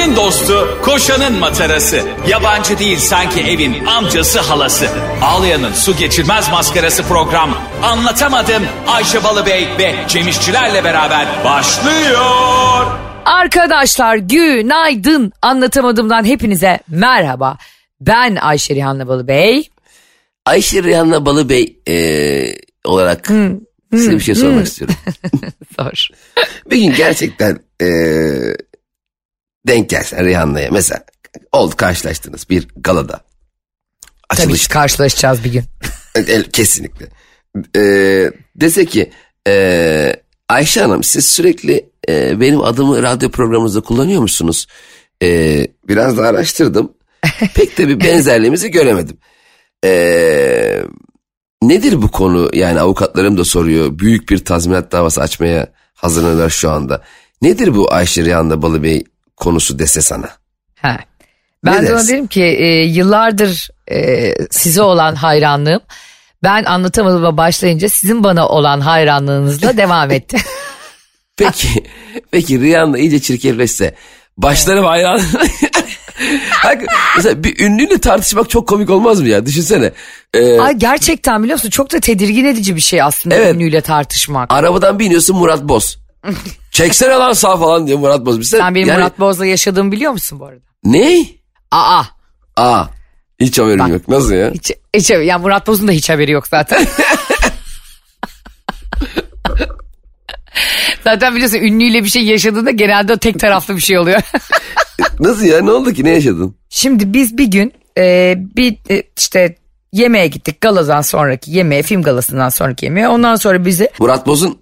Ayşe'nin dostu, koşanın matarası. Yabancı değil sanki evin amcası halası. Ağlayan'ın su geçirmez maskarası program. Anlatamadım Ayşe Balıbey ve Cemişçilerle beraber başlıyor. Arkadaşlar günaydın. Anlatamadığımdan hepinize merhaba. Ben Ayşe Rihanna Balıbey. Ayşe Rihanna Balıbey e, olarak size bir şey sormak istiyorum. Sor. Bir gün gerçekten e, denk gelsen Rihanna'ya mesela oldu karşılaştınız bir galada. Tabii Açılış ki karşılaşacağız bir gün. Kesinlikle. E, dese ki e, Ayşe Hanım siz sürekli e, benim adımı radyo programınızda kullanıyor musunuz? E, biraz da araştırdım. Pek de bir benzerliğimizi göremedim. E, nedir bu konu? Yani avukatlarım da soruyor. Büyük bir tazminat davası açmaya hazırlanıyorlar şu anda. Nedir bu Ayşe Rihanna Balıbey konusu dese sana? Ha. Ben Ne de ona dedim ki e, yıllardır e, size olan hayranlığım ben anlatamadığıma başlayınca sizin bana olan hayranlığınızla devam etti. Peki, peki Rihanna iyice çirkefleşse başlarım hayran. Hak- Mesela bir ünlüyle tartışmak çok komik olmaz mı ya? Düşünsene. Ee, Ay gerçekten biliyor musun çok da tedirgin edici bir şey aslında Evet. ünlüyle tartışmak. arabadan biniyorsun Murat Boz. Çeksene lan sağ falan diyor Murat Boz. De- Sen benim yani- Murat Boz'la yaşadığımı biliyor musun bu arada? Ne? Aa Aa. Hiç haberim Bak. yok. Nasıl ya? hiç, hiç ya Murat Boz'un da hiç haberi yok zaten. zaten biliyorsun ünlüyle bir şey yaşadığında genelde o tek taraflı bir şey oluyor. Nasıl ya? Ne oldu ki? Ne yaşadın? Şimdi biz bir gün e, bir e, işte yemeğe gittik galadan sonraki yemeğe film galasından sonraki yemeğe ondan sonra bizi Murat Boz'un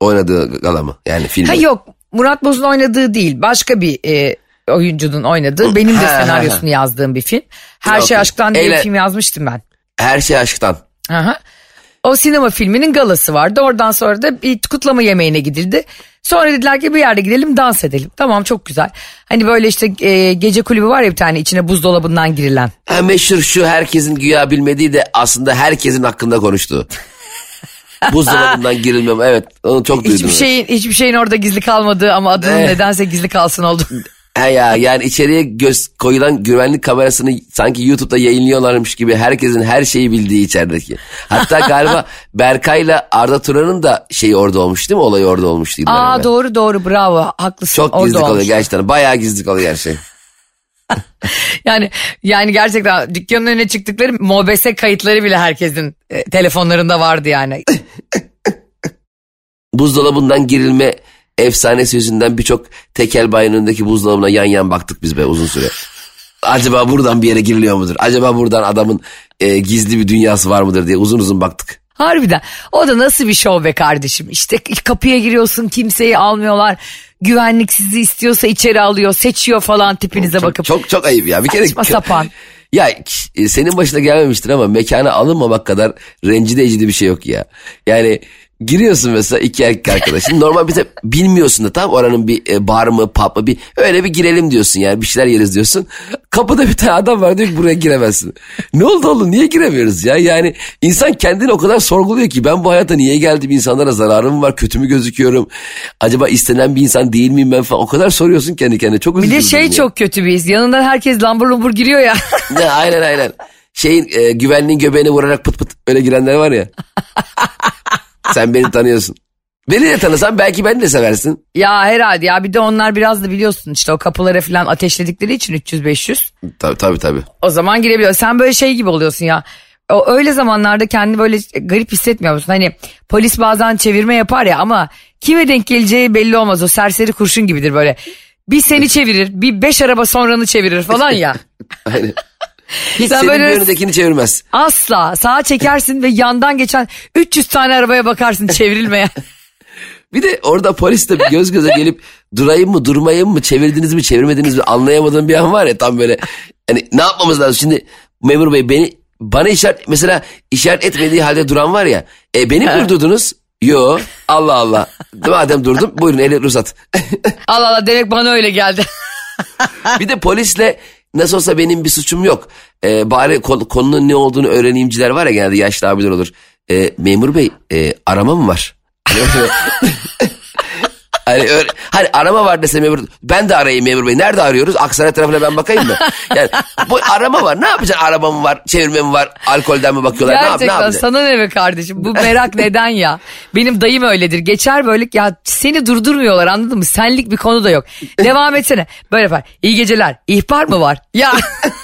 oynadığı gala mı? Yani film. ha yok Murat Boz'un oynadığı değil başka bir e, oyuncunun oynadığı benim de Ha, ha, senaryosunu yazdığım bir film. Her şey aşktan diye bir Eyle- film yazmıştım ben. Her şey aşktan. Aha. O sinema filminin galası vardı. Oradan sonra da bir kutlama yemeğine gidildi. Sonra dediler ki bir yerde gidelim dans edelim. Tamam çok güzel. Hani böyle işte e, gece kulübü var ya bir tane içine buzdolabından girilen. Ha, meşhur şu herkesin güya bilmediği de aslında herkesin hakkında konuştuğu. Buzdolabından girilmem. Evet onu çok duydum. Hiçbir şeyin hiçbir şeyin orada gizli kalmadığı ama adının Evet. nedense gizli kalsın oldu. He ya yani içeriye göz koyulan güvenlik kamerasını sanki YouTube'da yayınlıyorlarmış gibi herkesin her şeyi bildiği içerideki. Hatta galiba Berkay'la Arda Turan'ın da şeyi orada olmuş değil mi? Olayı orada olmuş yıllar Aa evvel. doğru doğru bravo haklısın. Çok Orada gizli kalıyor gerçekten. Bayağı gizli kalıyor her şey. Yani yani gerçekten dükkanın önüne çıktıkları mobese kayıtları bile herkesin e, telefonlarında vardı yani. Buzdolabından girilme efsanesi yüzünden birçok tekel bayinin önündeki buzdolabına yan yan baktık biz be uzun süre. Acaba buradan bir yere giriliyor mudur? Acaba buradan adamın e, gizli bir dünyası var mıdır diye uzun uzun baktık. Harbiden. O da nasıl bir şov be kardeşim. İşte kapıya giriyorsun kimseyi almıyorlar. Güvenlik sizi istiyorsa içeri alıyor, seçiyor falan tipinize Çok, bakıp. çok çok ayıp ya. Bir kere Saçma sapan. Ya e, senin başına gelmemiştir ama mekana alınmamak kadar rencide edici bir şey yok ya. Yani giriyorsun mesela iki erkek arkadaşın. Normal bir de bilmiyorsun da tam oranın bir e, bar mı pub mı bir öyle bir girelim diyorsun yani bir şeyler yeriz diyorsun. Kapıda bir tane adam var diyor ki buraya giremezsin. ne oldu oğlum niye giremiyoruz ya? Yani insan kendini o kadar sorguluyor ki ben bu hayata niye geldim insanlara zararım var kötü mü gözüküyorum? Acaba istenen bir insan değil miyim ben falan o kadar soruyorsun kendi kendine çok Bir üzücü de bir şey durum ya. çok kötü his. Yanından herkes lambur lumbur giriyor ya. Ne, aynen aynen. Şeyin e, güvenliğin göbeğine vurarak pıt pıt öyle girenler var ya. Sen beni tanıyorsun. Beni de tanısan belki beni de seversin. ya herhalde ya bir de onlar biraz da biliyorsun işte o kapılara falan ateşledikleri için 300-500. Tabii tabii tabii. O zaman girebiliyor. Sen böyle şey gibi oluyorsun ya. O öyle zamanlarda kendini böyle garip hissetmiyor musun? Hani polis bazen çevirme yapar ya ama kime denk geleceği belli olmaz. O serseri kurşun gibidir böyle. Bir seni çevirir, bir beş araba sonranı çevirir falan ya. Aynen. Hiç Sen senin böyle- önündekini çevirmez. Asla sağa çekersin ve yandan geçen 300 tane arabaya bakarsın çevrilmeye. Bir de orada polis de göz göze gelip durayım mı durmayayım mı çevirdiniz mi çevirmediniz mi anlayamadığım bir an var ya tam böyle. Hani ne yapmamız lazım şimdi memur bey beni bana işaret mesela işaret etmediği halde duran var ya. E beni mi durdurdunuz? Yo Allah Allah. Madem durdum buyurun ehliyet ruhsat. Allah Allah demek bana öyle geldi. bir de polisle nasıl olsa benim bir suçum yok. Ee, bari konu- konunun ne olduğunu öğreneyimciler var ya genelde yaşlı abiler olur. Ee, memur bey e, arama mı var? Hani, öyle, hani arama var dese memur ben de arayayım memur bey. Nerede arıyoruz? Aksaray tarafına ben bakayım mı? Yani bu arama var. Ne yapacaksın? Araba mı var? Çevirme mi var? Alkolden mi bakıyorlar? ne, yap, ne Gerçekten yapacaksın? sana ne be kardeşim bu merak neden ya? Benim dayım öyledir. Geçer böyle ya seni durdurmuyorlar anladın mı? Senlik bir konu da yok. Devam etsene. Böyle yapar. İyi geceler. İhbar mı var? Ya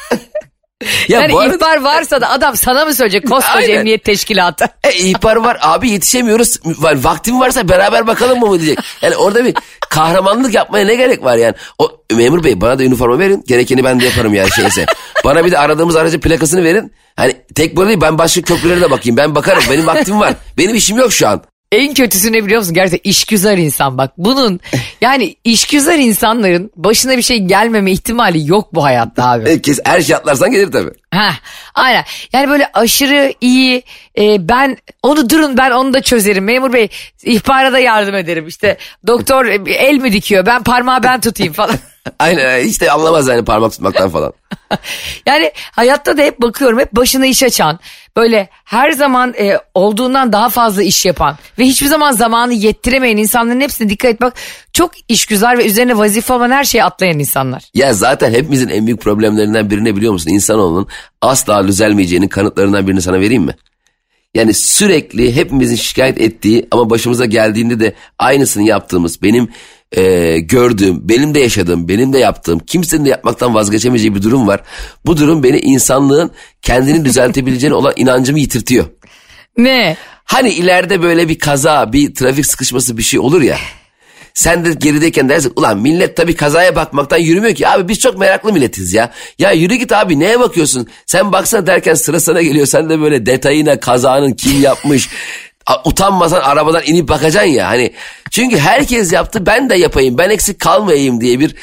Ya yani bu arada- ihbar varsa da adam sana mı söyleyecek koskoca Aynen. emniyet teşkilatı? E, ihbar var abi yetişemiyoruz. Vaktim varsa beraber bakalım mı diyecek. Yani orada bir kahramanlık yapmaya ne gerek var yani. O memur bey bana da üniforma verin. Gerekeni ben de yaparım yani şeyse. bana bir de aradığımız aracın plakasını verin. Hani tek böyle değil ben başka köprülere de bakayım. Ben bakarım benim vaktim var. Benim işim yok şu an. En kötüsü ne biliyor musun? Gerçekten işgüzar insan bak. Bunun yani işgüzar insanların başına bir şey gelmeme ihtimali yok bu hayatta abi. E, kes, her şey atlarsan gelir tabii. Ha, aynen. Yani böyle aşırı iyi e, ben onu durun ben onu da çözerim. Memur bey ihbara da yardım ederim. İşte doktor e, el mi dikiyor ben parmağı ben tutayım falan. Aynen hiç de anlamaz yani parmak tutmaktan falan. yani hayatta da hep bakıyorum hep başına iş açan böyle her zaman e, olduğundan daha fazla iş yapan ve hiçbir zaman zamanı yettiremeyen insanların hepsine dikkat et bak çok işgüzar ve üzerine vazife olan her şeyi atlayan insanlar. Ya zaten hepimizin en büyük problemlerinden birini biliyor musun? İnsanoğlunun asla düzelmeyeceğinin kanıtlarından birini sana vereyim mi? Yani sürekli hepimizin şikayet ettiği ama başımıza geldiğinde de aynısını yaptığımız benim e, gördüğüm, benim de yaşadığım, benim de yaptığım, kimsenin de yapmaktan vazgeçemeyeceği bir durum var. Bu durum beni insanlığın kendini düzeltebileceğine olan inancımı yitirtiyor. Ne? Hani ileride böyle bir kaza, bir trafik sıkışması bir şey olur ya. Sen de gerideyken dersin ulan millet tabii kazaya bakmaktan yürümüyor ki. Abi biz çok meraklı milletiz ya. Ya yürü git abi neye bakıyorsun? Sen baksana derken sıra sana geliyor. Sen de böyle detayına kazanın kim yapmış. Utanmasan arabadan inip bakacaksın ya. Hani çünkü herkes yaptı ben de yapayım ben eksik kalmayayım diye bir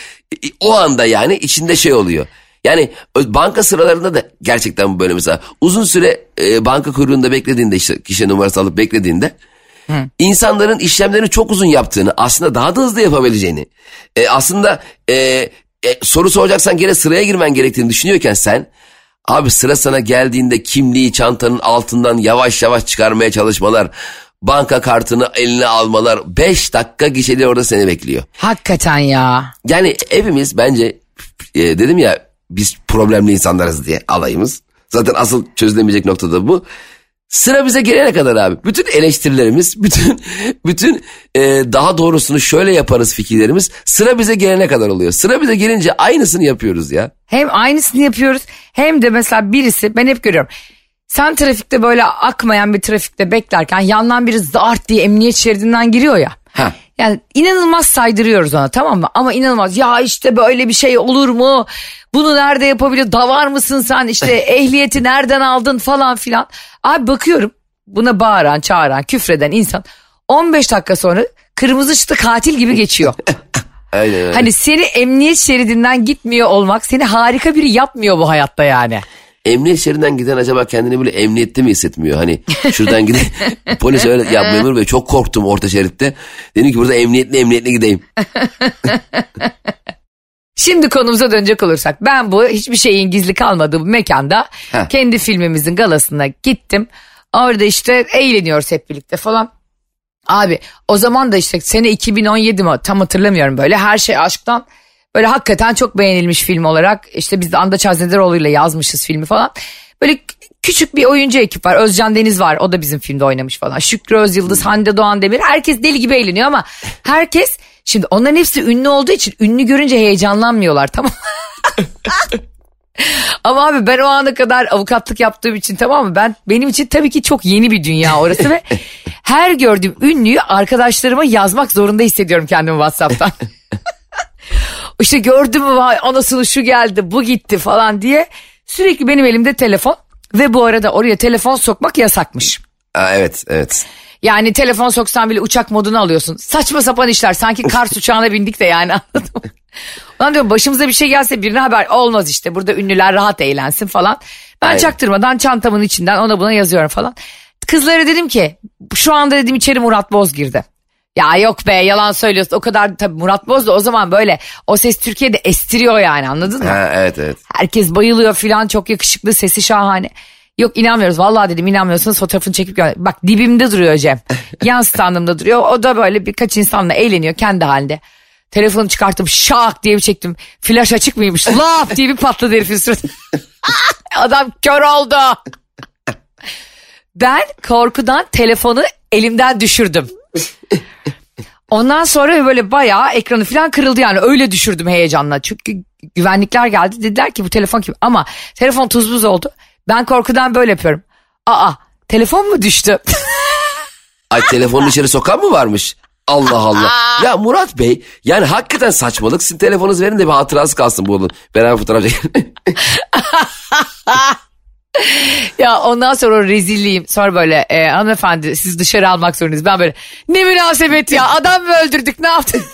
o anda yani içinde şey oluyor. Yani banka sıralarında da gerçekten böyle mesela uzun süre e, banka kuyruğunda beklediğinde işte kişi numarası alıp beklediğinde insanların işlemlerini çok uzun yaptığını aslında daha da hızlı yapabileceğini e, aslında e, e, soru soracaksan gene sıraya girmen gerektiğini düşünüyorken sen abi sıra sana geldiğinde kimliği çantanın altından yavaş yavaş çıkarmaya çalışmalar banka kartını eline almalar 5 dakika gişeli orada seni bekliyor. Hakikaten ya. Yani hepimiz bence e, dedim ya biz problemli insanlarız diye alayımız. Zaten asıl çözülemeyecek nokta da bu. Sıra bize gelene kadar abi bütün eleştirilerimiz, bütün bütün e, daha doğrusunu şöyle yaparız fikirlerimiz sıra bize gelene kadar oluyor. Sıra bize gelince aynısını yapıyoruz ya. Hem aynısını yapıyoruz hem de mesela birisi ben hep görüyorum. Sen trafikte böyle akmayan bir trafikte beklerken yandan biri zart diye emniyet şeridinden giriyor ya. Ha. Yani inanılmaz saydırıyoruz ona tamam mı? Ama inanılmaz ya işte böyle bir şey olur mu? Bunu nerede yapabilir? Davar mısın sen? İşte ehliyeti nereden aldın falan filan. Abi bakıyorum buna bağıran, çağıran, küfreden insan 15 dakika sonra kırmızı ışıkta katil gibi geçiyor. Aynen öyle. Hani seni emniyet şeridinden gitmiyor olmak seni harika biri yapmıyor bu hayatta yani. Emniyet şeridinden giden acaba kendini böyle emniyette mi hissetmiyor? Hani şuradan gideyim. Polis öyle ya memur bey çok korktum orta şeritte. Dedim ki burada emniyetli emniyetli gideyim. Şimdi konumuza dönecek olursak ben bu hiçbir şeyin gizli kalmadığı bu mekanda Heh. kendi filmimizin galasına gittim. Orada işte eğleniyoruz hep birlikte falan. Abi o zaman da işte sene 2017 mi tam hatırlamıyorum böyle her şey aşktan böyle hakikaten çok beğenilmiş film olarak işte biz de Andaç Haznederoğlu ile yazmışız filmi falan. Böyle küçük bir oyuncu ekip var Özcan Deniz var o da bizim filmde oynamış falan. Şükrü Özyıldız, Hande Doğan Demir herkes deli gibi eğleniyor ama herkes şimdi onların hepsi ünlü olduğu için ünlü görünce heyecanlanmıyorlar tamam Ama abi ben o ana kadar avukatlık yaptığım için tamam mı? Ben benim için tabii ki çok yeni bir dünya orası ve her gördüğüm ünlüyü arkadaşlarıma yazmak zorunda hissediyorum kendimi WhatsApp'tan. işte gördün mü vay anasını şu geldi bu gitti falan diye sürekli benim elimde telefon ve bu arada oraya telefon sokmak yasakmış. Aa, evet evet. Yani telefon soksan bile uçak modunu alıyorsun. Saçma sapan işler. Sanki Kars uçağına bindik de yani anladın mı? Ulan diyorum başımıza bir şey gelse birine haber olmaz işte. Burada ünlüler rahat eğlensin falan. Ben Aynen. çaktırmadan çantamın içinden ona buna yazıyorum falan. Kızlara dedim ki şu anda dedim içeri Murat Boz girdi. Ya yok be yalan söylüyorsun o kadar tabii Murat Boz da o zaman böyle o ses Türkiye'de estiriyor yani anladın mı? Ha, evet evet. Herkes bayılıyor filan çok yakışıklı sesi şahane. Yok inanmıyoruz vallahi dedim inanmıyorsanız fotoğrafını çekip gönder. Bak dibimde duruyor Cem. Yan standımda duruyor. O da böyle birkaç insanla eğleniyor kendi halinde. Telefonu çıkarttım şak diye bir çektim. Flash açık mıymış? Laf diye bir patladı herifin suratı. Adam kör oldu. Ben korkudan telefonu elimden düşürdüm. Ondan sonra böyle bayağı ekranı falan kırıldı yani öyle düşürdüm heyecanla. Çünkü güvenlikler geldi dediler ki bu telefon kim? Ama telefon tuz buz oldu. Ben korkudan böyle yapıyorum. Aa telefon mu düştü? Ay telefonun içeri sokan mı varmış? Allah Allah. Ya Murat Bey yani hakikaten saçmalık. Sizin telefonunuzu verin de bir hatırası kalsın bu oğlum. Beraber fotoğraf çekelim. ya ondan sonra o rezilliğim. Sonra böyle e, hanımefendi siz dışarı almak zorundayız. Ben böyle ne münasebet ya adam mı öldürdük ne yaptık?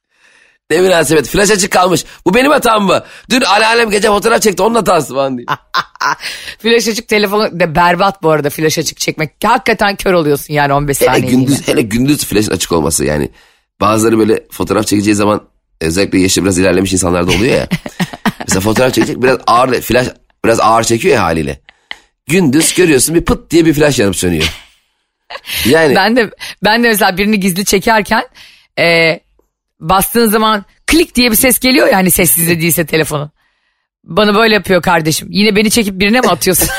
ne münasebet flash açık kalmış. Bu benim hatam mı? Dün alem gece fotoğraf çekti onun hatası falan diye. flash açık telefonu de berbat bu arada flash açık çekmek. Hakikaten kör oluyorsun yani 15 hele saniye. Gündüz, hele gündüz flash açık olması yani. Bazıları böyle fotoğraf çekeceği zaman özellikle yaşı biraz ilerlemiş insanlarda oluyor ya. Mesela fotoğraf çekecek biraz ağır flash biraz ağır çekiyor ya haliyle. Gündüz görüyorsun bir pıt diye bir flash yanıp sönüyor. Yani ben de ben de mesela birini gizli çekerken e, bastığın zaman klik diye bir ses geliyor ya hani sessizde değilse telefonu. Bana böyle yapıyor kardeşim. Yine beni çekip birine mi atıyorsun?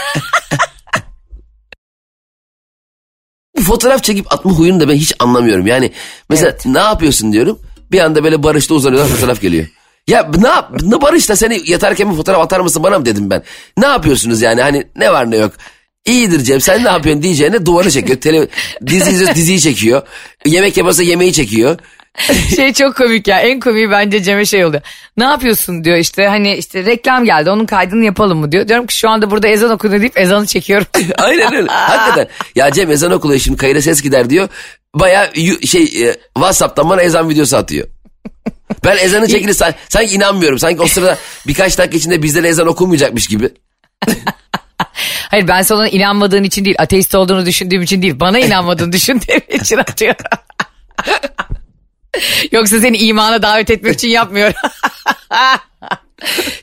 Bu fotoğraf çekip atma huyunu da ben hiç anlamıyorum. Yani mesela evet. ne yapıyorsun diyorum. Bir anda böyle barışta uzanıyorlar fotoğraf geliyor. Ya ne yap? Ne Barış'ta seni yatarken bir fotoğraf atar mısın bana mı dedim ben. Ne yapıyorsunuz yani hani ne var ne yok. İyidir Cem sen ne yapıyorsun diyeceğine duvarı çekiyor. Tele, dizi izliyor diziyi çekiyor. Yemek yaparsa yemeği çekiyor. şey çok komik ya en komiği bence Cem'e şey oluyor. Ne yapıyorsun diyor işte hani işte reklam geldi onun kaydını yapalım mı diyor. Diyorum ki şu anda burada ezan okunuyor deyip ezanı çekiyorum. Aynen öyle hakikaten. Ya Cem ezan okunuyor şimdi kayıra ses gider diyor. Baya şey e, Whatsapp'tan bana ezan videosu atıyor. Ben ezanı çekili sanki inanmıyorum. Sanki o sırada birkaç dakika içinde bizden ezan okunmayacakmış gibi. Hayır ben sana inanmadığın için değil ateist olduğunu düşündüğüm için değil bana inanmadığını düşündüğüm için atıyorum. Yoksa seni imana davet etmek için yapmıyorum.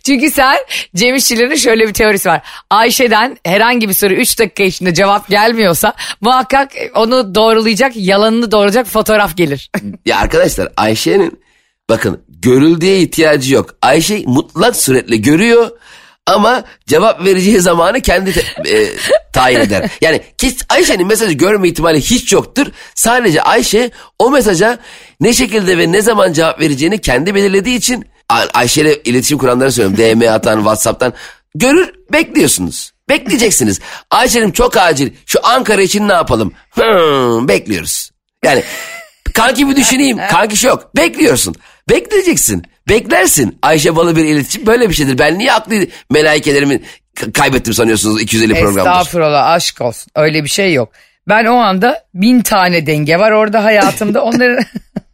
Çünkü sen Cem İşçilerin şöyle bir teorisi var. Ayşe'den herhangi bir soru 3 dakika içinde cevap gelmiyorsa muhakkak onu doğrulayacak, yalanını doğrayacak fotoğraf gelir. ya arkadaşlar Ayşe'nin bakın görüldüğe ihtiyacı yok. Ayşe mutlak suretle görüyor ama cevap vereceği zamanı kendi te, e, tayin eder. Yani Ayşe'nin mesajı görme ihtimali hiç yoktur. Sadece Ayşe o mesaja ne şekilde ve ne zaman cevap vereceğini kendi belirlediği için Ayşe ile iletişim kuranlara söylüyorum. DM atan, Whatsapp'tan görür bekliyorsunuz. Bekleyeceksiniz. Ayşe'nin çok acil şu Ankara için ne yapalım? Hmm, bekliyoruz. Yani kanki bir düşüneyim. Kanki yok. Bekliyorsun. Bekleyeceksin. Beklersin. Ayşe Balı bir iletişim böyle bir şeydir. Ben niye aklı melaikelerimi kaybettim sanıyorsunuz 250 programdır? Estağfurullah aşk olsun. Öyle bir şey yok. Ben o anda bin tane denge var orada hayatımda. Onları...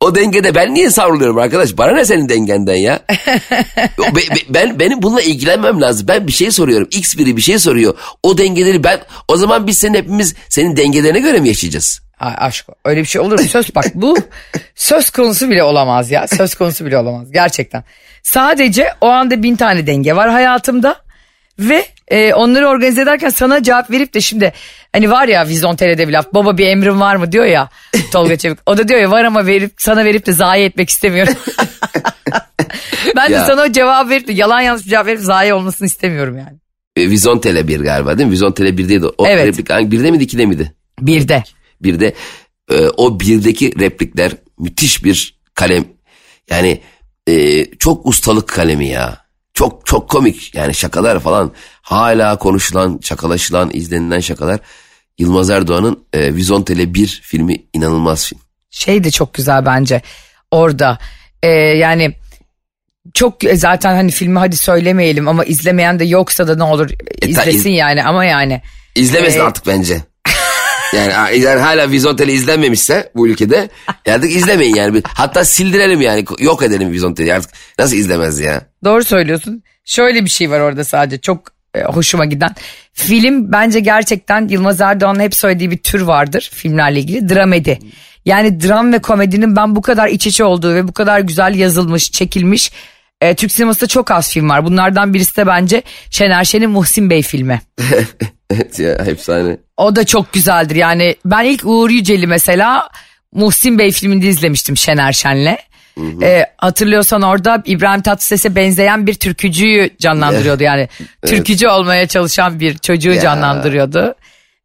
o dengede ben niye savruluyorum arkadaş? Bana ne senin dengenden ya? be, be, ben benim bununla ilgilenmem lazım. Ben bir şey soruyorum. X biri bir şey soruyor. O dengeleri ben o zaman biz senin hepimiz senin dengelerine göre mi yaşayacağız? Ay aşk öyle bir şey olur mu? Söz bak bu söz konusu bile olamaz ya. Söz konusu bile olamaz gerçekten. Sadece o anda bin tane denge var hayatımda. Ve e, onları organize ederken sana cevap verip de şimdi hani var ya Vizyon TL'de bir laf baba bir emrin var mı diyor ya Tolga Çevik. O da diyor ya var ama verip sana verip de zayi etmek istemiyorum. ben ya. de sana o cevap verip de yalan yanlış bir cevap verip zayi olmasını istemiyorum yani. E, Vizyon Tele 1 galiba değil mi? Vizyon Tele 1'deydi. O evet. replik birde miydi ikide miydi? Birde. Birde. E, o birdeki replikler müthiş bir kalem. Yani e, çok ustalık kalemi ya. Çok komik yani şakalar falan hala konuşulan, şakalaşılan, izlenilen şakalar. Yılmaz Erdoğan'ın e, Vizyon Tele 1 filmi inanılmaz film. Şey de çok güzel bence orada e, yani çok e, zaten hani filmi hadi söylemeyelim ama izlemeyen de yoksa da ne olur e, izlesin e, yani ama yani. İzlemesin ee, artık bence. Yani, yani hala Vizontele izlenmemişse bu ülkede artık izlemeyin yani. Hatta sildirelim yani yok edelim Vizontele'yi artık nasıl izlemez ya. Doğru söylüyorsun. Şöyle bir şey var orada sadece çok e, hoşuma giden. Film bence gerçekten Yılmaz Erdoğan'ın hep söylediği bir tür vardır filmlerle ilgili dramedi. Yani dram ve komedinin ben bu kadar iç içe olduğu ve bu kadar güzel yazılmış, çekilmiş e, Türk sinemasında çok az film var. Bunlardan birisi de bence Şener Şen'in Muhsin Bey filmi. evet ya efsane. O da çok güzeldir. Yani ben ilk Uğur Yücel'i mesela Muhsin Bey filminde izlemiştim Şener Şen'le. Ee, hatırlıyorsan orada İbrahim Tatlıses'e benzeyen bir türkücüyü canlandırıyordu yani. Türkücü olmaya çalışan bir çocuğu Ya. canlandırıyordu.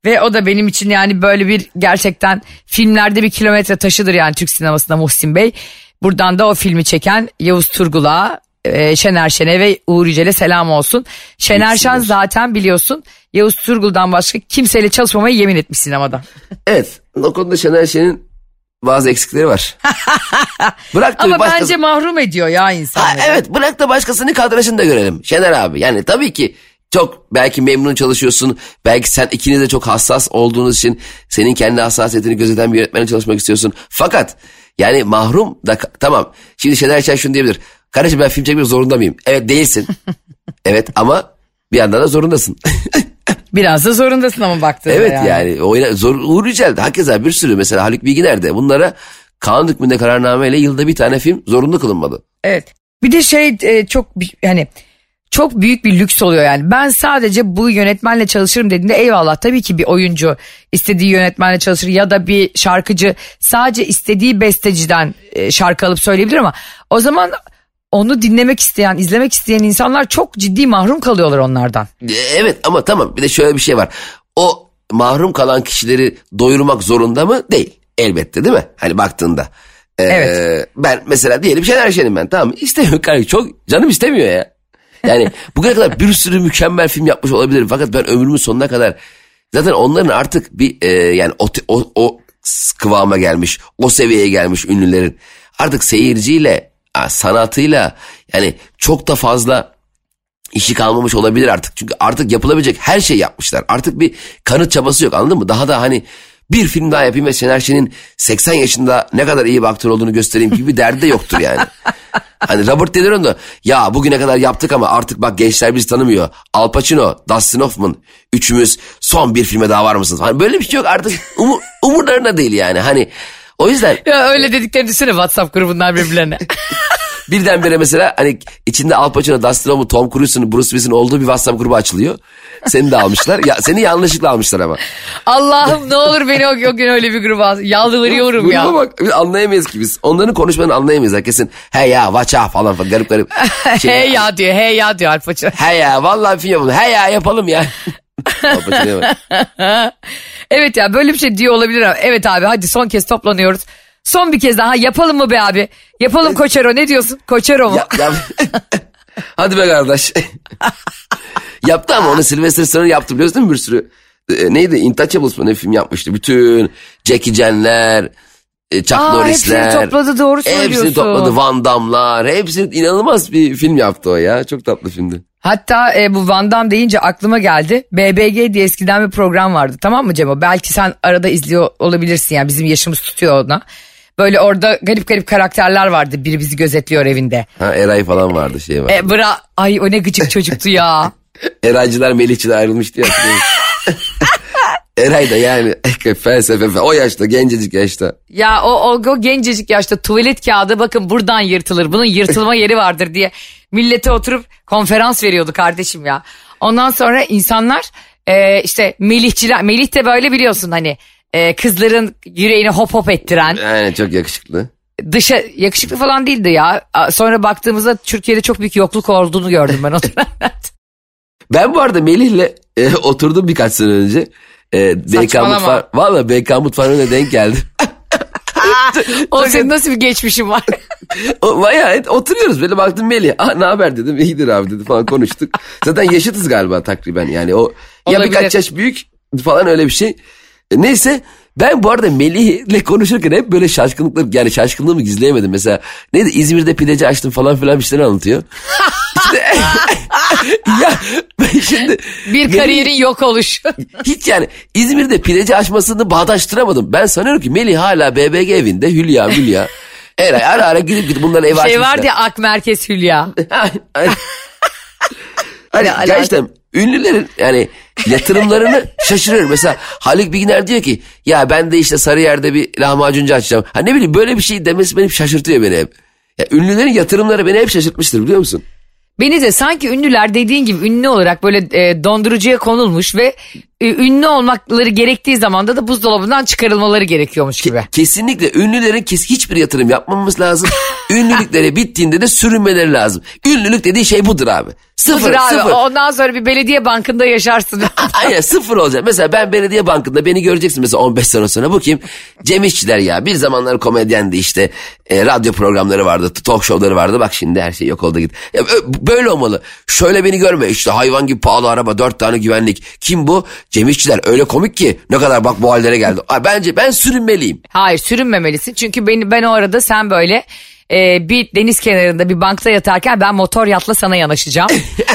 Ve o da benim için yani böyle bir gerçekten filmlerde bir kilometre taşıdır yani Türk sinemasında Muhsin Bey. Buradan da o filmi çeken Yavuz Turgul'a, e, Şener Şen'e ve Uğur Yücel'e selam olsun. Şener Şen zaten biliyorsun Yavuz Turgul'dan başka kimseyle çalışmamayı yemin etmiş sinemada. Evet o konuda Şener Şen'in bazı eksikleri var. Bırak da Ama başkası- bence mahrum ediyor ya Ha, insanları. evet bırak da başkasının kadrajını da görelim. Şener abi yani tabii ki çok belki memnun çalışıyorsun. Belki sen ikiniz de çok hassas olduğunuz için senin kendi hassasiyetini gözeten bir yönetmenle çalışmak istiyorsun. Fakat yani mahrum da tamam. Şimdi Şener Şen şunu diyebilir. Kardeşim ben film çekmek zorunda mıyım? Evet değilsin. evet ama bir yandan da zorundasın. Biraz da zorundasın ama baktığında evet yani. yani. oyna, zor, Uğur Yücel hakeza bir sürü mesela Haluk Bilginer de bunlara kanun hükmünde kararnameyle yılda bir tane film zorunlu kılınmadı. Evet. Bir de şey e, çok yani çok büyük bir lüks oluyor yani. Ben sadece bu yönetmenle çalışırım dediğinde eyvallah tabii ki bir oyuncu istediği yönetmenle çalışır ya da bir şarkıcı sadece istediği besteciden e, şarkı alıp söyleyebilir ama o zaman onu dinlemek isteyen, izlemek isteyen insanlar çok ciddi mahrum kalıyorlar onlardan. E, Evet ama tamam bir de şöyle bir şey var. O mahrum kalan kişileri doyurmak zorunda mı? Değil. Elbette değil mi? Hani baktığında. Ee, Evet. Ben mesela diyelim Şener Şen'im ben tamam? İstemiyorum kardeşim çok canım istemiyor ya. Yani bugüne kadar bir sürü mükemmel film yapmış olabilirim. Fakat ben ömrümün sonuna kadar zaten onların artık bir e, yani o, o, o kıvama gelmiş, o seviyeye gelmiş ünlülerin artık seyirciyle, sanatıyla yani çok da fazla işi kalmamış olabilir artık. Çünkü artık yapılabilecek her şey yapmışlar. Artık bir kanıt çabası yok anladın mı? Daha da hani bir film daha yapayım ve Şener Şen'in 80 yaşında ne kadar iyi bir aktör olduğunu göstereyim gibi bir derdi de yoktur yani. Hani Robert De Niro da ya bugüne kadar yaptık ama artık bak gençler bizi tanımıyor. Al Pacino, Dustin Hoffman üçümüz son bir filme daha var mısınız? Hani böyle bir şey yok artık umur, umurlarında değil yani. Hani o yüzden Ya öyle dediklerini düşünsene WhatsApp grubundan birbirlerine. Birdenbire mesela hani içinde Al Pacino, Dustin Hoffman, Tom Cruise'un, Bruce Willis'in olduğu bir WhatsApp grubu açılıyor. Seni de almışlar. Ya, seni yanlışlıkla almışlar ama. Allah'ım ne olur beni o, o gün öyle bir gruba al. Yalvarıyorum ya. Gruba bak biz anlayamayız ki biz. Onların konuşmalarını anlayamayız. Herkesin hey ya watch out falan falan garip garip. Şey, hey ya diyor hey ya diyor Al Pacino. Hey ya vallahi film yapalım. Hey ya yapalım ya. Bak. Evet ya böyle bir şey diyor olabilir ama evet abi hadi son kez toplanıyoruz. Son bir kez daha yapalım mı be abi? Yapalım Koçero ne diyorsun? Koçero mu? Ya, ya- Hadi be kardeş. Yaptı ama onu Sylvester Stallone yaptı biliyorsun değil mi bir sürü? E, neydi? Intouchables mı ne film yapmıştı? Bütün Jackie Chan'ler, e, Chuck Aa, Norris'ler. hepsini topladı doğru söylüyorsun. Hepsini topladı. Van Damme'lar. Hepsini inanılmaz bir film yaptı o ya. Çok tatlı filmdi. Hatta e, bu Van Damme deyince aklıma geldi. BBG diye eskiden bir program vardı tamam mı Cemo? Belki sen arada izliyor olabilirsin yani bizim yaşımız tutuyor ona. Böyle orada garip garip karakterler vardı. Biri bizi gözetliyor evinde. Ha Eray falan vardı şey var. E, bra ay o ne gıcık çocuktu ya. Eraycılar Melihçiler ayrılmıştı ya. Eray da yani felsefe fe- o yaşta gencecik yaşta. Ya o, o, o gencecik yaşta tuvalet kağıdı bakın buradan yırtılır. Bunun yırtılma yeri vardır diye millete oturup konferans veriyordu kardeşim ya. Ondan sonra insanlar e, işte Melihçiler, Melih de böyle biliyorsun hani e, kızların yüreğini hop hop ettiren Yani çok yakışıklı. dışa yakışıklı falan değildi ya. Sonra baktığımızda Türkiye'de çok büyük yokluk olduğunu gördüm ben o dönemlerde. Ben bu arada Melih'le e, oturdum birkaç sene önce. E, BK Saçmalama. mutfağı, valla BK mutfağına denk geldim. o senin nasıl bir geçmişin var? O, bayağı oturuyoruz böyle baktım Melih. Ah ne haber dedim iyidir abi dedi falan konuştuk. Zaten yaşıtız galiba takriben yani o ya Olabilir. birkaç yaş büyük falan öyle bir şey. E, neyse ben bu arada Melih'le konuşurken hep böyle şaşkınlıklar yani şaşkınlığımı gizleyemedim. Mesela neydi İzmir'de pideci açtım falan filan bir şeyler anlatıyor. İşte, ya ben şimdi Bir Melih- kariyerin yok oluşu. hiç yani İzmir'de pideci açmasını bağdaştıramadım. Ben sanıyorum ki Melih hala BBG evinde Hülya Hülya. Eray ara ara gidip gidip bunların evi şey açmışlar. vardı ya Ak Merkez Hülya. Aynen. hani alaka? gerçekten ünlülerin yani yatırımlarını şaşırıyorum. Mesela Haluk Bilginer diyor ki ya ben de işte Sarıyer'de bir lahmacuncu açacağım. Ha ne bileyim böyle bir şey demesi beni şaşırtıyor beni hep. Ya ünlülerin yatırımları beni hep şaşırtmıştır biliyor musun? Beni de sanki ünlüler dediğin gibi ünlü olarak böyle e, dondurucuya konulmuş ve ünlü olmakları gerektiği zamanda da buzdolabından çıkarılmaları gerekiyormuş gibi. Kesinlikle ünlülerin kes hiçbir yatırım yapmamamız lazım. Ünlülükleri bittiğinde de sürünmeleri lazım. Ünlülük dediği şey budur abi. Sıfır, Budur abi sıfır. ondan sonra bir belediye bankında yaşarsın. Aynen sıfır olacak. Mesela ben belediye bankında beni göreceksin mesela 15 sene sonra. Bu kim? Cem İşçiler ya. Bir zamanlar komedyendi işte. E, radyo programları vardı. Talk show'ları vardı. Bak şimdi her şey yok oldu git. Ya, böyle olmalı. Şöyle beni görme. İşte hayvan gibi pahalı araba. Dört tane güvenlik. Kim bu? Cem İşçiler. Öyle komik ki. Ne kadar bak bu hallere geldi. Ay, Bence ben sürünmeliyim. Hayır sürünmemelisin çünkü ben, ben o arada sen böyle e, bir deniz kenarında bir bankta yatarken ben motor yatla sana yanaşacağım.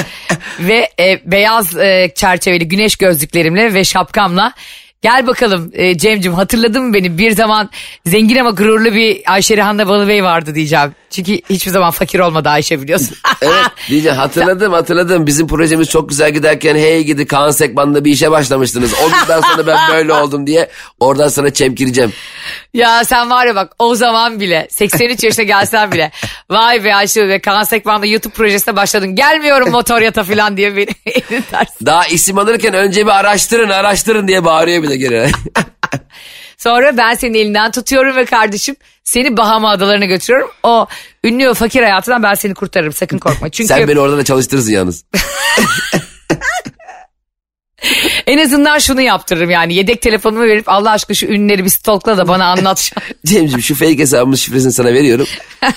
ve e, beyaz e, çerçeveli güneş gözlüklerimle ve şapkamla gel bakalım e, Cem'cim hatırladın mı beni bir zaman zengin ama gururlu bir Ayşe Rihanna Balıbey vardı diyeceğim. Çünkü hiçbir zaman fakir olmadı Ayşe biliyorsun. Evet diyeceğim hatırladım hatırladım. Bizim projemiz çok güzel giderken hey gidi Kaan Sekban'da bir işe başlamıştınız. O günden sonra ben böyle oldum diye oradan sana çemkireceğim. Ya sen var ya bak o zaman bile 83 yaşına gelsen bile vay be Ayşe ve Kaan Sekman'da YouTube projesine başladın. Gelmiyorum motor yata falan diye beni elin tersi. Daha isim alırken önce bir araştırın araştırın diye bağırıyor bir de geri. Sonra ben senin elinden tutuyorum ve kardeşim seni Bahama Adalarına götürüyorum. O ünlü ve fakir hayatından ben seni kurtarırım sakın korkma. Çünkü Sen beni orada da çalıştırırsın yalnız. En azından şunu yaptırırım yani yedek telefonumu verip Allah aşkına şu ünlüleri bir stalkla da bana anlat. Cemciğim şu fake hesabımın şifresini sana veriyorum.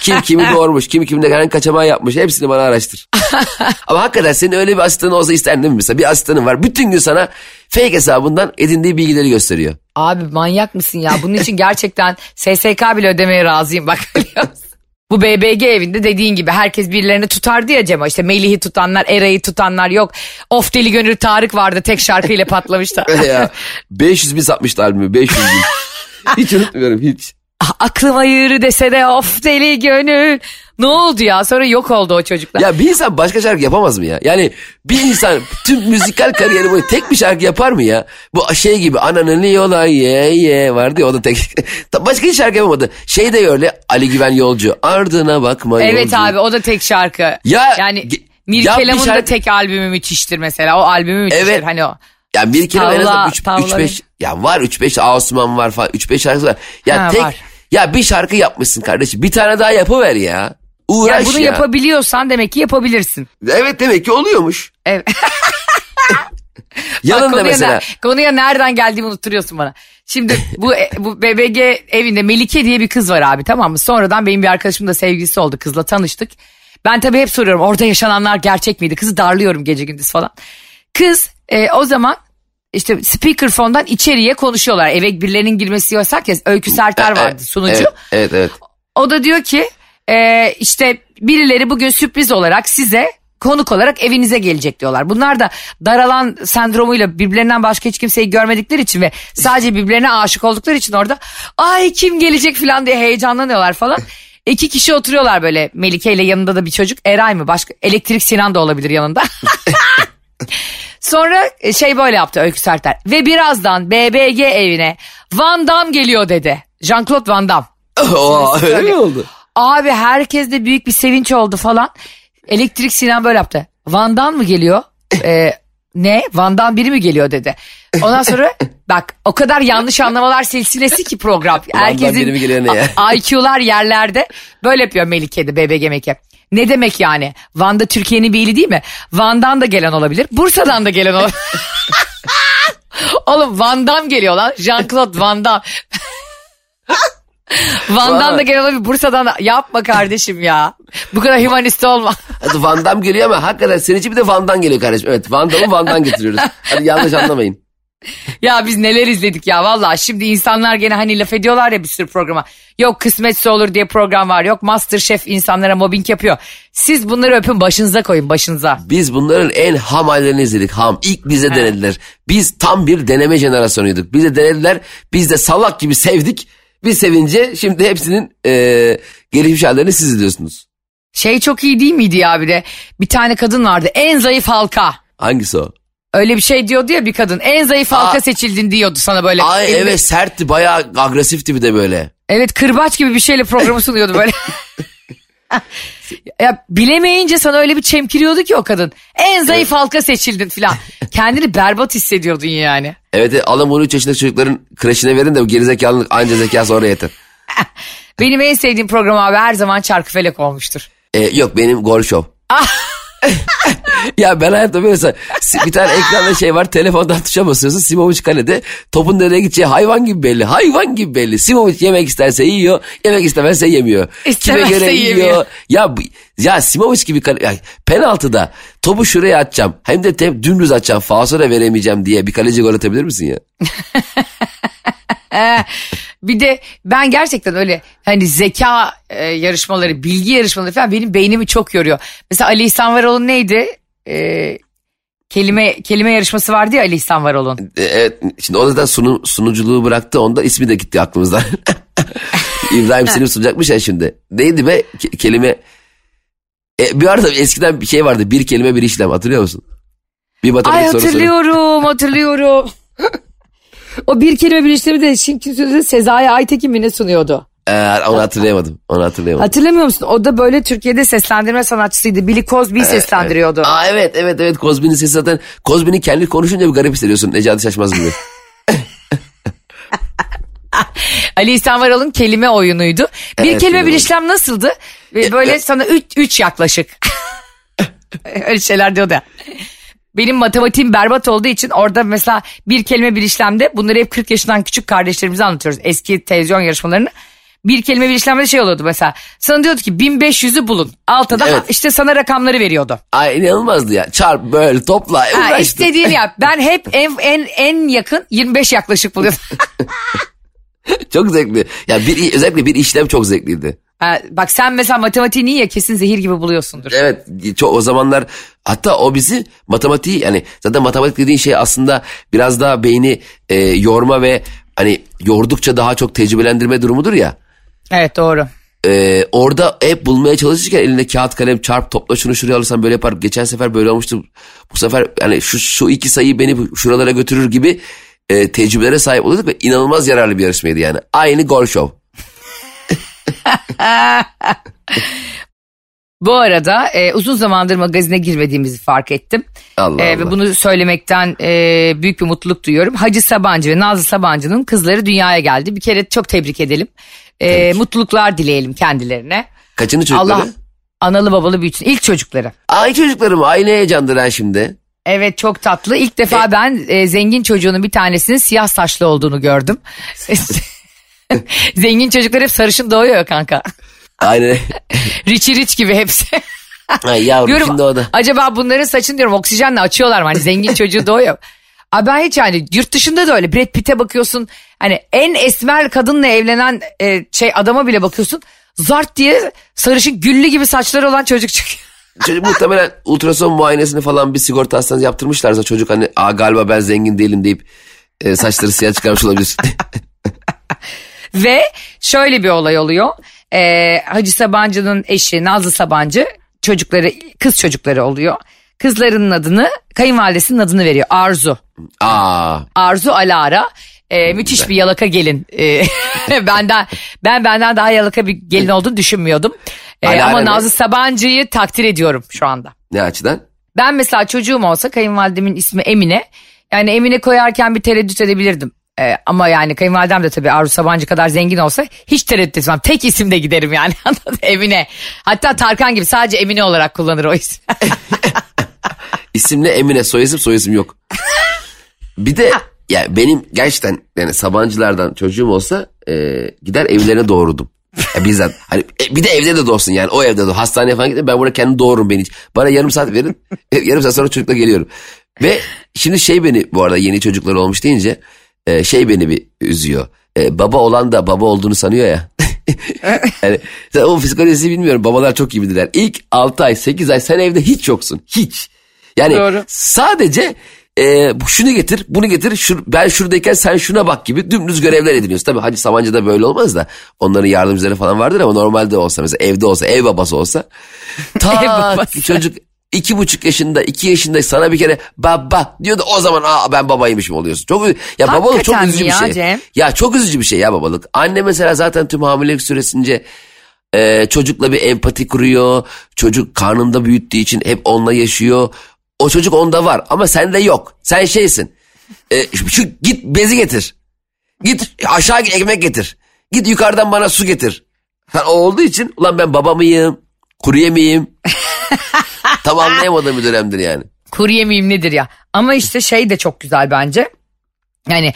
Kim kimi doğurmuş, kim kimde hangi kaçamağı yapmış hepsini bana araştır. Ama hakikaten senin öyle bir asistanın olsa isterdin mi? Mesela bir asistanın var bütün gün sana fake hesabından edindiği bilgileri gösteriyor. Abi manyak mısın ya? Bunun için gerçekten SSK bile ödemeye razıyım bak? Bu BBG evinde dediğin gibi herkes birilerini tutardı ya Cema. İşte Melih'i tutanlar, Eray'ı tutanlar yok. Of deli gönül Tarık vardı tek şarkıyla patlamıştı. Ya 500 bin satmıştı albümü 500 bin. hiç unutmuyorum hiç. Ah, Aklıma yürü dese de of deli gönül. Ne oldu ya? Sonra yok oldu o çocuklar. Ya bir insan başka şarkı yapamaz mı ya? Yani bir insan tüm müzikal kariyeri boyu tek bir şarkı yapar mı ya? Bu şey gibi ananın yola ye ye vardı ya o da tek. başka hiç şarkı yapamadı. Şey de öyle Ali Güven Yolcu ardına bakma evet yolcu. abi o da tek şarkı. Ya, yani ge- Mir ya bir Kelam'ın da şarkı- tek albümü müthiştir mesela. O albümü müthiştir Evet. hani o. Ya bir kere en azından 3 tavla 5 ya var 3 5 Asuman var falan 3 5 şarkısı var. Ya Ha, tek var. Ya bir şarkı yapmışsın kardeşim. Bir tane daha yapıver ya. Uğraş Yani bunu ya. yapabiliyorsan demek ki yapabilirsin. Evet demek ki oluyormuş. Evet. Yanında konuya, mesela. ne- konuya nereden geldiğimi unutturuyorsun bana. Şimdi bu e, bu BBG evinde Melike diye bir kız var abi tamam mı? Sonradan benim bir arkadaşım da sevgilisi oldu kızla tanıştık. Ben tabii hep soruyorum orada yaşananlar gerçek miydi? Kızı darlıyorum gece gündüz falan. Kız e, o zaman işte speakerphone'dan içeriye konuşuyorlar. Eve birilerinin girmesi yasak ya. Öykü Serter vardı sunucu. Evet evet. evet. O da diyor ki e, işte birileri bugün sürpriz olarak size konuk olarak evinize gelecek diyorlar. Bunlar da daralan sendromuyla birbirlerinden başka hiç kimseyi görmedikleri için ve sadece birbirlerine aşık oldukları için orada ay kim gelecek falan diye heyecanlanıyorlar falan. İki kişi oturuyorlar böyle Melike ile yanında da bir çocuk Eray mı başka elektrik Sinan da olabilir yanında. Sonra e, şey böyle yaptı Öykü Serter ve birazdan BBG evine Van Damme geliyor dedi. Jean-Claude Van Damme. Oo, öyle mi söyle. oldu? Abi herkes de büyük bir sevinç oldu falan. Elektrik Sinan böyle yaptı. Van'dan mı geliyor? Ee, ne? Van'dan biri mi geliyor dedi. Ondan sonra bak o kadar yanlış anlamalar silsilesi ki program. Van'dan a- IQ'lar yerlerde. Böyle yapıyor Melike'de BBG Melike. Ne demek yani? Van'da Türkiye'nin bir ili değil mi? Van'dan da gelen olabilir. Bursa'dan da gelen olabilir. Oğlum Van Damme geliyor lan. Jean-Claude Van Damme. Van'dan da gelen olabilir. Bursa'dan da. Yapma kardeşim ya. Bu kadar humanist olma. Hadi Van Damme geliyor ama hakikaten senin için bir de Van Damme geliyor kardeşim. Evet Van Damme'ı Van'dan getiriyoruz. Hadi yanlış anlamayın. ya biz neler izledik ya valla. Şimdi insanlar gene hani laf ediyorlar ya bir sürü programa. Yok kısmetse olur diye program var. Yok Masterchef insanlara mobbing yapıyor. Siz bunları öpün başınıza koyun başınıza. Biz bunların en ham hallerini izledik. Ham. İlk bize denediler. Biz tam bir deneme jenerasyonuyduk. Bize denediler. Biz de salak gibi sevdik. Biz sevince şimdi hepsinin e, gelişmiş hallerini siz izliyorsunuz. Şey çok iyi değil miydi ya bir de? Bir tane kadın vardı en zayıf halka. Hangisi o? Öyle bir şey diyordu ya bir kadın. En zayıf halka Aa. seçildin diyordu sana böyle. Ay evet sertti bayağı agresifti bir de böyle. Evet kırbaç gibi bir şeyle programı sunuyordu böyle. Ya bilemeyince sana öyle bir çemkiriyordu ki o kadın. En zayıf halka seçildin falan. Kendini berbat hissediyordun yani. Evet evet, alın bunu 3 yaşındaki çocukların kreşine verin de bu gerizekalılık anca zekası oraya yeter. Benim en sevdiğim program abi her zaman Çarkıfelek olmuştur. Ee, yok benim gol show. ya ben hayatta böyle bir tane ekranda şey var telefondan tuşa basıyorsun Simovic kalede topun nereye gideceği hayvan gibi belli hayvan gibi belli. Simovic yemek isterse yiyor yemek istemezse yemiyor. İstemezse kime göre yemiyor. yiyor? Ya ya Simovic gibi kale, ya, penaltıda topu şuraya atacağım hem de te, dümdüz atacağım falso da veremeyeceğim diye bir kaleci gol atabilir misin ya Bir de ben gerçekten öyle hani zeka e, yarışmaları, bilgi yarışmaları falan benim beynimi çok yoruyor. Mesela Ali İhsan Varol'un neydi? E, kelime kelime yarışması vardı ya Ali İhsan Varol'un. E, Evet şimdi o zaten sunu, sunuculuğu bıraktı onda ismi de gitti aklımızdan. İbrahim Selim sunacakmış ya şimdi. Neydi be Ke- kelime. E, bir arada eskiden bir şey vardı bir kelime bir işlem hatırlıyor musun? Bir Ay matematik sorusu. hatırlıyorum hatırlıyorum. O bir kelime bir işlemi de şimdi Sezai Aytekin mi ne sunuyordu? Ee, onu hatırlayamadım. Onu hatırlayamadım. Hatırlamıyor musun? O da böyle Türkiye'de seslendirme sanatçısıydı. Billy Cosby'yi seslendiriyordu. Aa evet evet evet Kozbi'nin sesi zaten Kozbi'nin kendi konuşunca bir garip hissediyorsun Necati Şaşmaz gibi. Ali İhsan Varol'un kelime oyunuydu. Bir Evet, kelime bir işlem nasıldı? Böyle sana üç, üç yaklaşık. Öyle şeyler diyordu. Benim matematiğim berbat olduğu için orada mesela bir kelime bir işlemde bunları hep 40 yaşından küçük kardeşlerimize anlatıyoruz. Eski televizyon yarışmalarını. Bir kelime bir işlemde şey oluyordu mesela. Sana diyordu ki 1500'ü bulun. Altta da Evet. işte sana rakamları veriyordu. Ay inanılmazdı ya. Çarp böyle topla Ha, uğraştım. istediğini yap. Ben hep en, en, en yakın 25 yaklaşık buluyordum. Çok zevkli. Ya bir, özellikle bir işlem çok zevkliydi. Ha, bak sen mesela matematiğini iyi ya kesin zehir gibi buluyorsundur. Evet çok o zamanlar hatta o bizi matematiği yani zaten matematik dediğin şey aslında biraz daha beyni e, yorma ve hani yordukça daha çok tecrübelendirme durumudur ya. Evet doğru. E, orada hep bulmaya çalışırken elinde kağıt kalem çarp topla şunu şuraya alırsan böyle yapar. Geçen sefer böyle olmuştu. Bu sefer yani şu, şu iki sayıyı beni şuralara götürür gibi e, tecrübelere sahip oluyorduk ve inanılmaz yararlı bir yarışmaydı yani. Aynı gol show. Bu arada e, uzun zamandır magazine girmediğimizi fark ettim. Allah E. Ve bunu söylemekten e, büyük bir mutluluk duyuyorum. Hacı Sabancı ve Nazlı Sabancı'nın kızları dünyaya geldi. Bir kere çok tebrik edelim. E, mutluluklar dileyelim kendilerine. Kaçıncı çocukları? Allah analı babalı büyütsün. İlk çocukları. Ay çocuklarım aynı heyecandır ha şimdi. Evet çok tatlı. İlk defa ben e, zengin çocuğunun bir tanesinin siyah saçlı olduğunu gördüm. zengin çocuklar hep sarışın doğuyor kanka. Aynen. Richie Rich gibi hepsi. Ay yavrum Diyorum şimdi o da. acaba bunların saçını diyorum oksijenle açıyorlar mı? Hani zengin çocuğu doğuyor. Abi ben hiç yani yurt dışında da öyle Brad Pitt'e bakıyorsun. Hani en esmer kadınla evlenen e, şey adama bile bakıyorsun. Zart diye sarışın güllü gibi saçları olan çocuk çıkıyor. Çocuk muhtemelen ultrason muayenesini falan bir sigorta hastanesi yaptırmışlarsa çocuk hani Aa, galiba ben zengin değilim deyip e, saçları siyah çıkarmış olabilir. Ve şöyle bir olay oluyor. Ee, Hacı Sabancı'nın eşi Nazlı Sabancı çocukları kız çocukları oluyor. Kızlarının adını kayınvalidesinin adını veriyor Arzu. Aa, Arzu Alara. Ee, müthiş bir yalaka gelin. Ee, benden ben benden daha yalaka bir gelin olduğunu düşünmüyordum. Ee, Alara ama? Nazlı Sabancı'yı takdir ediyorum şu anda. ne açıdan? Ben mesela çocuğum olsa kayınvalidemin ismi Emine. Yani Emine koyarken bir tereddüt edebilirdim. Ee, ama yani kayınvalidem de tabii Arzu Sabancı kadar zengin olsa hiç tereddüt etmem. Tek isimde giderim yani? Emine. Hatta Tarkan gibi sadece Emine olarak kullanır o ismi. İsimle Emine soy isim soy isim yok. bir de ya benim gerçekten yani Sabancılardan çocuğum olsa e, gider evlerine doğururdum. Ya bizzat hani e, bir de evde de doğsun yani o evde de hastaneye falan gidip ben burada kendim doğururum beni. Bana yarım saat verin yarım saat sonra çocukla geliyorum. Ve şimdi şey beni bu arada yeni çocuklar olmuş deyince e, şey beni bir üzüyor. E, baba olan da baba olduğunu sanıyor ya. yani, o psikolojisi bilmiyorum babalar çok iyi bilirler. İlk 6 ay 8 ay sen evde hiç yoksun hiç. Yani Doğru. sadece e, bu- şunu getir bunu getir şur, ben şuradayken sen şuna bak gibi dümdüz görevler ediniyorsun. Tabii Hacı Sabancı'da böyle olmaz da onların yardımcıları falan vardır ama normalde olsa mesela evde olsa ev babası olsa. Ev Ta babası. çocuk iki buçuk yaşında iki yaşında sana bir kere baba diyordu o zaman aa ben babaymışım oluyorsun. Çok ya babalık çok üzücü bir şey. Cem? Ya çok üzücü bir şey ya babalık. Anne mesela zaten tüm hamilelik süresince Ee, çocukla bir empati kuruyor. Çocuk karnında büyüttüğü için hep onunla yaşıyor. O çocuk onda var ama sende yok. Sen şeysin. Ee, şu git bezi getir. Git aşağı ekmek getir. Git yukarıdan bana su getir. Ha, o olduğu için ulan ben baba mıyım? Kuru yemeğim. Tam anlayamadığım bir dönemdir yani. Kuru yemeğim nedir ya? Ama işte şey de çok güzel bence. Yani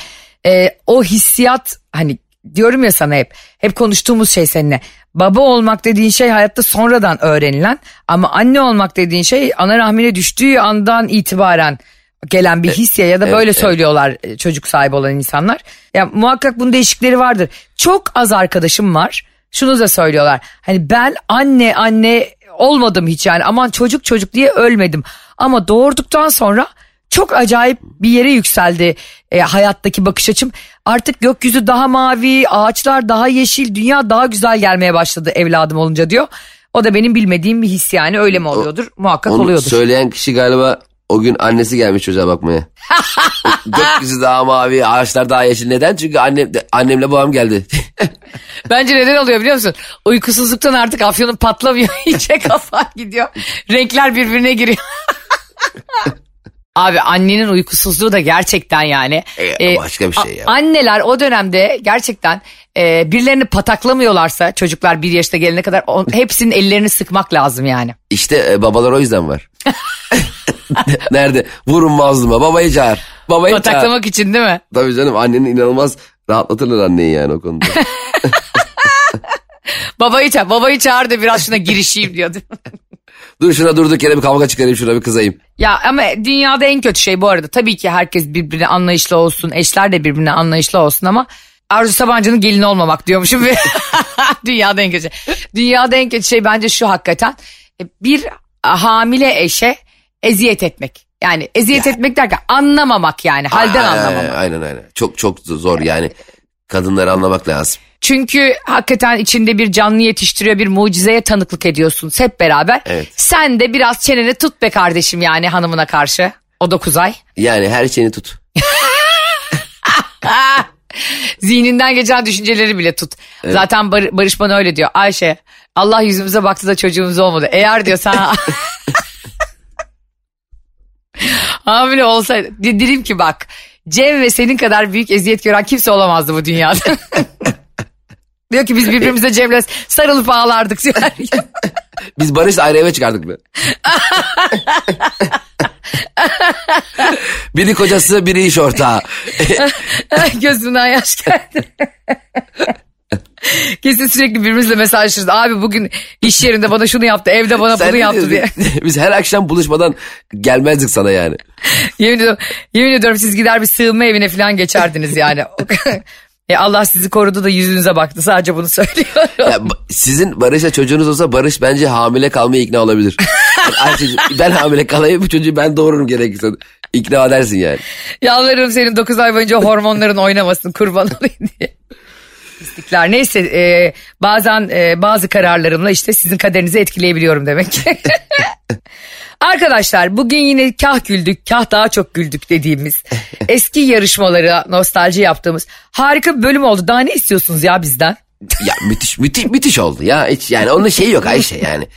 e, o hissiyat hani diyorum ya sana hep hep konuştuğumuz şey seninle. Baba olmak dediğin şey hayatta sonradan öğrenilen ama anne olmak dediğin şey ana rahmine düştüğü andan itibaren gelen bir his ya ya da evet, böyle evet. söylüyorlar e, çocuk sahibi olan insanlar. Ya muhakkak bunun değişikleri vardır. Çok az arkadaşım var. Şunu da söylüyorlar. Hani ben anne anne olmadım hiç yani aman çocuk çocuk diye ölmedim. Ama doğurduktan sonra çok acayip bir yere yükseldi e, hayattaki bakış açım. Artık gökyüzü daha mavi, ağaçlar daha yeşil, dünya daha güzel gelmeye başladı evladım olunca diyor. O da benim bilmediğim bir his yani öyle mi oluyordur? Muhakkak Onu oluyordur. söyleyen kişi galiba o gün annesi gelmiş çocuğa bakmaya. Gökyüzü daha mavi, ağaçlar daha yeşil. Neden? Çünkü annem, annemle babam geldi. Bence neden oluyor biliyor musun? Uykusuzluktan artık afyonun patlamıyor. İyice kafa gidiyor. Renkler birbirine giriyor. Abi annenin uykusuzluğu da gerçekten yani. E, başka bir şey ya. Anneler o dönemde gerçekten e, birilerini pataklamıyorlarsa çocuklar bir yaşta gelene kadar on, hepsinin ellerini sıkmak lazım yani. İşte e, babalar o yüzden var. Nerede? Vurun mazluma. Babayı çağır. Babayı çağır. Pataklamak için değil mi? Tabii canım annenin inanılmaz rahatlatırlar anneyi yani o konuda. Babayı çağır, babayı çağır da biraz şuna girişeyim diyordu. Dur şuna durduk yere bir kavga çıkarayım şuna bir kızayım. Ya ama dünyada en kötü şey bu arada. Tabii ki herkes birbirine anlayışlı olsun. Eşler de birbirine anlayışlı olsun ama Arzu Sabancı'nın gelini olmamak diyormuşum. dünyada en kötü şey. Dünyada en kötü şey bence şu hakikaten. E, Bir hamile eşe eziyet etmek. Yani eziyet etmek derken anlamamak yani. Halden Aynen, anlamamak. Aynen aynen. Çok çok zor yani. Kadınları anlamak lazım. Çünkü hakikaten içinde bir canlı yetiştiriyor bir mucizeye tanıklık ediyorsun hep beraber. Evet. Sen de biraz çeneni tut be kardeşim yani hanımına karşı. O 9 ay. Yani her şeyini tut. Zihninden geçen düşünceleri bile tut. Zaten Bar- Barış bana öyle diyor. Ayşe Allah yüzümüze baktı da çocuğumuz olmadı. Eğer diyor sen hamile olsaydı de- dedim ki bak Cem ve senin kadar büyük eziyet gören kimse olamazdı bu dünyada. diyor ki biz birbirimize Cem'le sarılıp ağlardık. diyor. Biz Barış'la ayrı eve çıkardık mı? biri kocası biri iş ortağı. Gözümden yaş geldi. Kesin sürekli birbirimizle mesajlaşırız. Abi bugün iş yerinde bana şunu yaptı, evde bana Sen bunu yaptı diye. Biz her akşam buluşmadan gelmezdik sana yani. yemin, ediyorum, yemin ediyorum siz gider bir sığınma evine falan geçerdiniz yani. E Allah sizi korudu da yüzünüze baktı. Sadece bunu söylüyorum. Ya, sizin Barış'la çocuğunuz olsa Barış bence hamile kalmaya ikna olabilir. Yani ben hamile kalayım bu çocuğu ben doğururum gerekirse. İkna edersin yani. Yalvarırım senin 9 ay boyunca hormonların oynamasın kurban olayım diye. İstikler. Neyse e, bazen e, bazı kararlarımla işte sizin kaderinizi etkileyebiliyorum demek ki. Arkadaşlar bugün yine kah güldük kah daha çok güldük dediğimiz eski yarışmalara nostalji yaptığımız harika bir bölüm oldu. Daha ne istiyorsunuz ya bizden? Ya müthiş müthiş müthiş oldu ya. Hiç, yani onun şeyi yok Ayşe yani.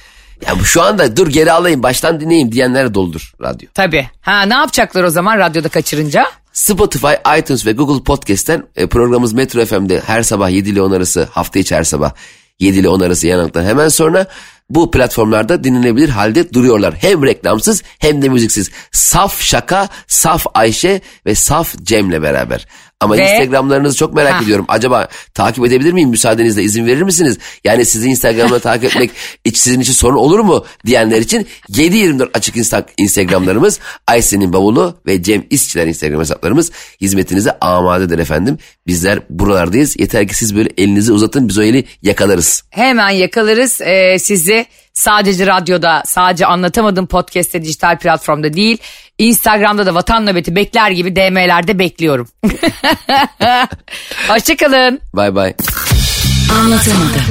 Ya bu şu anda dur geri alayım baştan dinleyeyim diyenler doludur radyo. Tabii. Ha ne yapacaklar o zaman radyoda kaçırınca? Spotify, iTunes ve Google Podcast'ten e, programımız Metro FM'de her sabah 7 ile 10 arası hafta içi her sabah 7 ile 10 arası yanıktan hemen sonra bu platformlarda dinlenebilir halde duruyorlar. Hem reklamsız hem de müziksiz. Saf şaka, saf Ayşe ve saf Cem'le beraber. Ama Ve- Instagramlarınızı çok merak Ha. ediyorum. Acaba takip edebilir miyim müsaadenizle izin verir misiniz? Yani sizi Instagram'da takip etmek hiç sizin için sorun olur mu diyenler için 7-24 açık insta- Instagramlarımız Ayşe'nin bavulu ve Cem İşçiler Instagram hesaplarımız hizmetinize amadedir efendim. Bizler buralardayız. Yeter ki siz böyle elinizi uzatın biz o eli yakalarız. Hemen yakalarız Ee, sizi sadece radyoda sadece anlatamadım podcast'te dijital platformda değil Instagram'da da vatan nöbeti bekler gibi DM'lerde bekliyorum. Hoşçakalın. Bay bay. Anlatamadım.